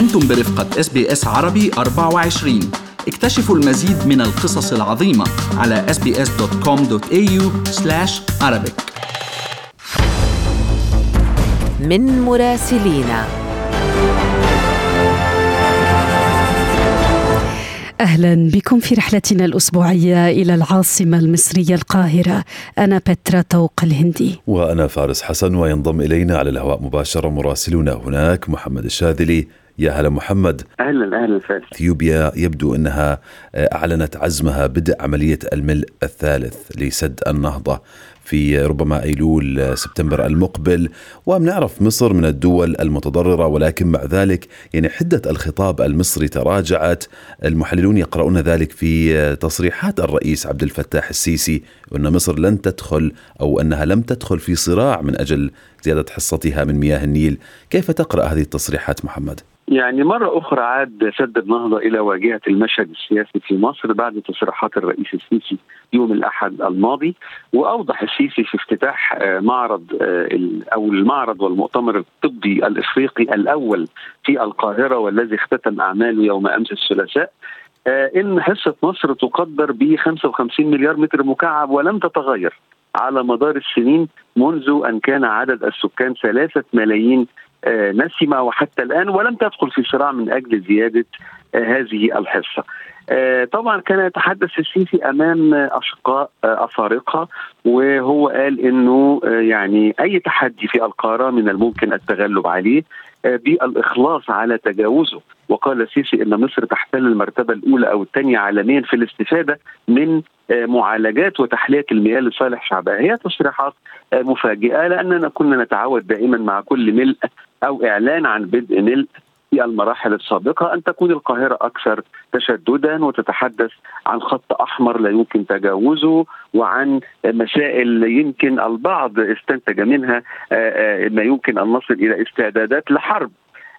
أنتم برفقة SBS عربي 24 اكتشفوا المزيد من القصص العظيمة على sbs.com.au arabic. من مراسلينا. أهلا بكم في رحلتنا الأسبوعية إلى العاصمة المصرية القاهرة. أنا بترا طوق الهندي. وأنا فارس حسن وينضم إلينا على الهواء مباشرة مراسلنا هناك محمد الشاذلي. يا هلا محمد. أهلا أهلا فارس إثيوبيا يبدو إنها أعلنت عزمها بدء عملية الملء الثالث لسد النهضة في ربما أيلول سبتمبر المقبل. وبنعرف مصر من الدول المتضررة ولكن مع ذلك يعني حدة الخطاب المصري تراجعت. المحللون يقرؤون ذلك في تصريحات الرئيس عبد الفتاح السيسي وان مصر لن تدخل أو إنها لم تدخل في صراع من أجل زيادة حصتها من مياه النيل، كيف تقرأ هذه التصريحات محمد؟ يعني مرة أخرى عاد سد النهضة إلى واجهة المشهد السياسي في مصر بعد تصريحات الرئيس السيسي يوم الأحد الماضي وأوضح السيسي في افتتاح معرض أو المعرض والمؤتمر الطبي الإفريقي الأول في القاهرة والذي اختتم أعماله يوم أمس الثلاثاء. إن حصة مصر تقدر ب 55 مليار متر مكعب ولم تتغير على مدار السنين منذ أن كان عدد السكان ثلاثة ملايين نسمة وحتى الآن ولم تدخل في صراع من أجل زيادة هذه الحصة. طبعا كان يتحدث السيسي أمام أشقاء أفارقة وهو قال إنه يعني أي تحدي في القارة من الممكن التغلب عليه بالإخلاص على تجاوزه. وقال السيسي إن مصر تحتل المرتبة الأولى أو الثانية عالميا في الاستفادة من معالجات وتحليه المياه لصالح شعبها. هي تصريحات مفاجئة لأننا كنا نتعود دائما مع كل ملء أو إعلان عن بدء ملء في المراحل السابقة أن تكون القاهرة أكثر تشددا وتتحدث عن خط أحمر لا يمكن تجاوزه وعن مسائل يمكن البعض استنتج منها ما يمكن أن نصل إلى استعدادات لحرب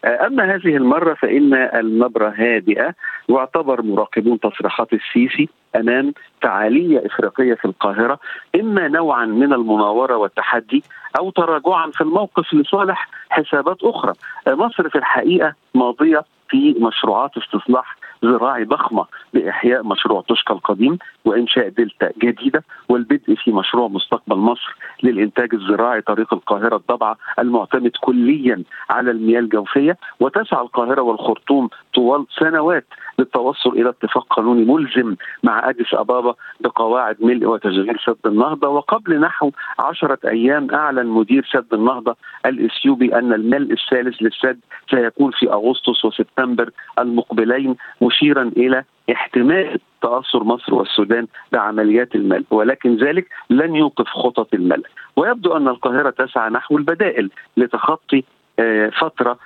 أما هذه المرة فإن النبرة هادئة واعتبر مراقبون تصريحات السيسي أمام فعالية إفريقية في القاهرة إما نوعا من المناورة والتحدي أو تراجعا في الموقف لصالح حسابات أخرى. مصر في الحقيقة ماضية في مشروعات استصلاح زراعي ضخمة لإحياء مشروع توشكا القديم وإنشاء دلتا جديدة والبدء في مشروع مستقبل مصر للإنتاج الزراعي طريق القاهرة الضبعة المعتمد كليا على المياه الجوفية. وتسعى القاهرة والخرطوم طوال سنوات للتوصل إلى اتفاق قانوني ملزم مع أديس أبابا بقواعد ملء وتشغيل سد النهضة. وقبل نحو عشرة أيام أعلن مدير سد النهضة الإثيوبي أن الملء الثالث للسد سيكون في أغسطس وسبتمبر المقبلين مشيرا إلى احتمال تأثر مصر والسودان بعمليات الملء. ولكن ذلك لن يوقف خطط الملء. ويبدو أن القاهرة تسعى نحو البدائل لتخطي فترة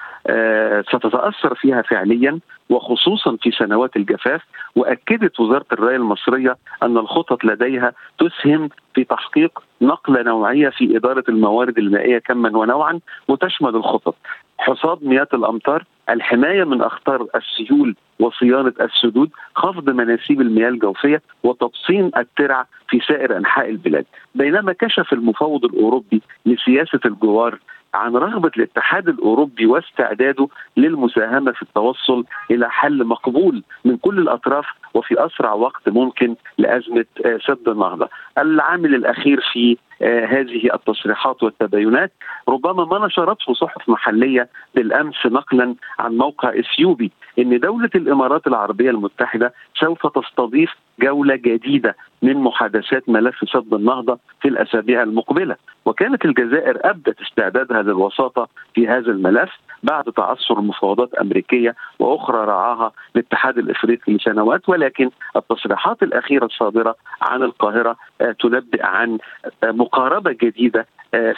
ستتأثر فيها فعليا وخصوصا في سنوات الجفاف. وأكدت وزارة الري المصرية أن الخطط لديها تسهم في تحقيق نقلة نوعية في إدارة الموارد المائية كما ونوعا وتشمل الخطط. حصاد مياه الأمطار الحماية من أخطار السيول وصيانة السدود خفض مناسيب المياه الجوفية وتبصين الترع في سائر أنحاء البلاد. بينما كشف المفوض الأوروبي لسياسة الجوار عن رغبة الاتحاد الأوروبي واستعداده للمساهمة في التوصل إلى حل مقبول من كل الأطراف وفي أسرع وقت ممكن لأزمة سد النهضة. العامل الأخير في هذه التصريحات والتباينات ربما ما نشرته صحف محلية بالأمس نقلا عن موقع إثيوبي إن دولة الإمارات العربية المتحدة سوف تستضيف جولة جديدة من محادثات ملف سد النهضة في الأسابيع المقبلة وكانت الجزائر أبدت استعدادها للوساطه في هذا الملف بعد تعثر مفاوضات أمريكية وأخرى رعاها الاتحاد الإفريقي لسنوات ولكن التصريحات الأخيرة الصادرة عن القاهرة تنبئ عن مقاربة جديدة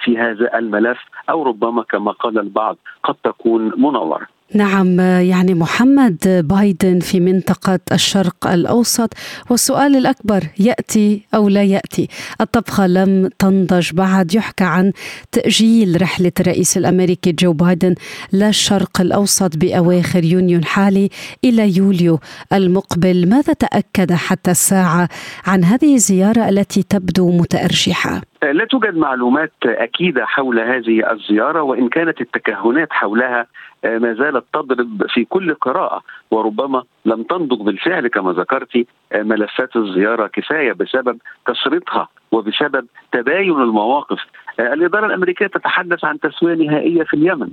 في هذا الملف أو ربما كما قال البعض قد تكون منورة. نعم يعني محمد بايدن في منطقة الشرق الأوسط. والسؤال الأكبر يأتي أو لا يأتي؟ الطبخة لم تنضج بعد. يحكى عن تأجيل رحلة الرئيس الأمريكي جو بايدن للشرق الأوسط بأواخر يونيو الحالي إلى يوليو المقبل. ماذا تأكد حتى الساعة عن هذه الزيارة التي تبدو متأرجحة؟ لا توجد معلومات أكيدة حول هذه الزيارة وإن كانت التكهنات حولها ما زالت تضرب في كل قراءة وربما لم تنضج بالفعل كما ذكرت ملفات الزيارة كفاية بسبب كثرتها وبسبب تباين المواقف. الإدارة الأمريكية تتحدث عن تسوية نهائية في اليمن.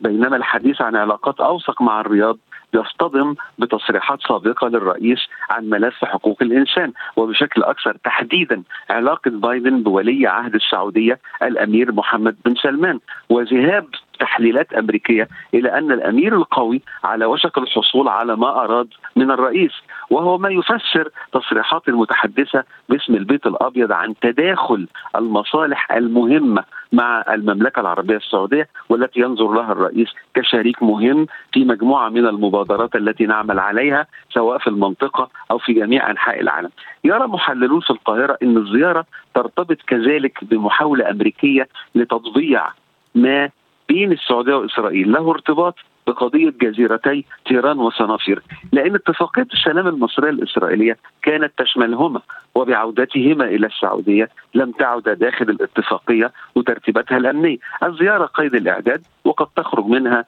بينما الحديث عن علاقات أوثق مع الرياض يصطدم بتصريحات سابقة للرئيس عن ملف حقوق الإنسان وبشكل أكثر تحديدا علاقة بايدن بولي عهد السعودية الأمير محمد بن سلمان وذهاب تحليلات أمريكية إلى أن الأمير القوي على وشك الحصول على ما أراد من الرئيس وهو ما يفسر تصريحات المتحدثة باسم البيت الأبيض عن تداخل المصالح المهمة مع المملكة العربية السعودية والتي ينظر لها الرئيس كشريك مهم في مجموعة من المبادرات التي نعمل عليها سواء في المنطقة أو في جميع أنحاء العالم. يرى محللون في القاهرة إن الزيارة ترتبط كذلك بمحاولة أمريكية لتطبيع ما بين السعودية وإسرائيل له ارتباط بقضية جزيرتي تيران وصنافير لأن اتفاقية السلام المصرية الإسرائيلية كانت تشملهما وبعودتهما إلى السعودية لم تعد داخل الاتفاقية وترتيباتها الأمنية، الزيارة قيد الإعداد وقد تخرج منها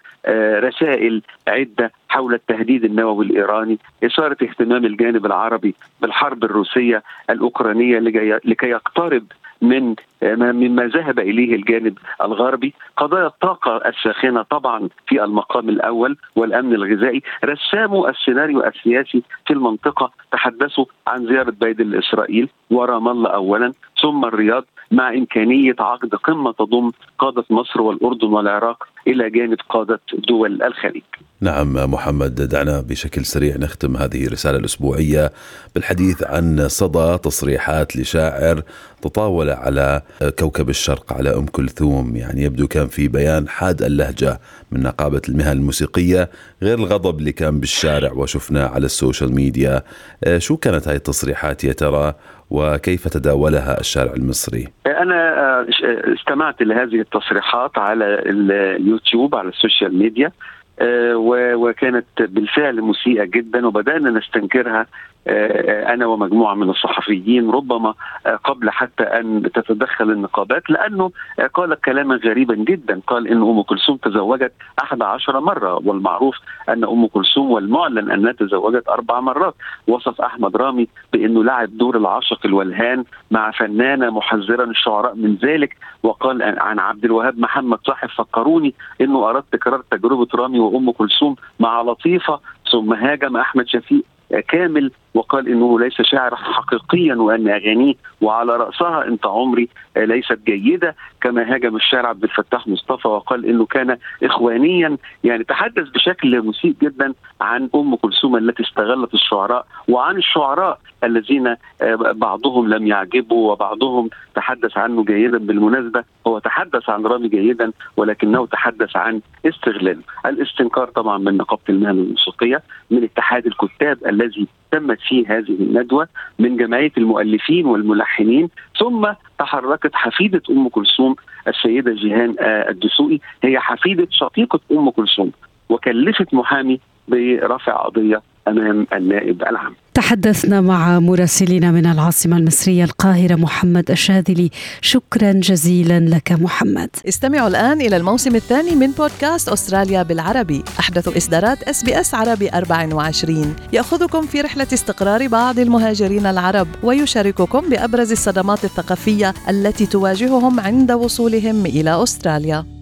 رسائل عدة حول التهديد النووي الإيراني، إثارة اهتمام الجانب العربي بالحرب الروسية الأوكرانية لكي يقترب من مما ذهب إليه الجانب الغربي، قضايا الطاقة الساخنة طبعا في المقام الأول والأمن الغذائي، رساموا السيناريو السياسي في المنطقة تحدثوا عن زيارة بايدن لاسرائيل ورام الله اولا. ثم الرياض مع إمكانية عقد قمة تضم قادة مصر والأردن والعراق. إلى جانب قادة دول الخليج. نعم محمد دعنا بشكل سريع نختم هذه الرسالة الأسبوعية بالحديث عن صدى تصريحات لشاعر تطاول على كوكب الشرق على أم كلثوم يعني يبدو كان في بيان حاد اللهجة من نقابة المهن الموسيقية غير الغضب اللي كان بالشارع وشفناه على ال social media شو كانت هاي التصريحات يا ترى وكيف تداولها الشارع المصري؟ أنا استمعت لهذه التصريحات على اليوتيوب على ال social media وكانت بالفعل مسيئة جدا وبدأنا نستنكرها أنا ومجموعة من الصحفيين ربما قبل حتى أن تتدخل النقابات لأنه قال كلاما غريبا جدا قال إن أم كلثوم تزوجت 11 مرة والمعروف أن أم كلثوم والمعلن أنها تزوجت أربع مرات. وصف أحمد رامي بإنه لعب دور العاشق الولهان مع فنانة محذرا الشعراء من ذلك وقال عن عبد الوهاب محمد صاحب فكروني إنه اراد تكرار تجربة رامي وأم كلثوم مع لطيفة ثم هاجم أحمد شفيق كامل وقال إنه ليس شاعر حقيقيا وأن أغانيه وعلى رأسها أنت عمري ليست جيدة كما هاجم الشاعر عبد الفتاح مصطفى وقال إنه كان اخوانيا يعني تحدث بشكل مسيء جدا عن أم كلثوم التي استغلت الشعراء وعن الشعراء الذين بعضهم لم يعجبوا وبعضهم تحدث عنه جيدا. بالمناسبة هو تحدث عن رامي جيدا ولكنه تحدث عن استغلاله. الاستنكار طبعا من نقابة المهن الموسيقية من اتحاد الكتاب الذي تمت فيه هذه الندوة من جمعية المؤلفين والملحنين ثم تحركت حفيدة أم كلثوم السيدة جيهان الدسوقي هي حفيدة شقيقة أم كلثوم وكلفت محامي برفع قضية أمام النائب العام. تحدثنا مع مراسلنا من العاصمة المصرية القاهرة محمد الشاذلي، شكرا جزيلا لك محمد. استمعوا الآن إلى الموسم الثاني من بودكاست أستراليا بالعربي، أحدث إصدارات SBS عربي 24 يأخذكم في رحلة استقرار بعض المهاجرين العرب ويشارككم بأبرز الصدمات الثقافية التي تواجههم عند وصولهم إلى أستراليا.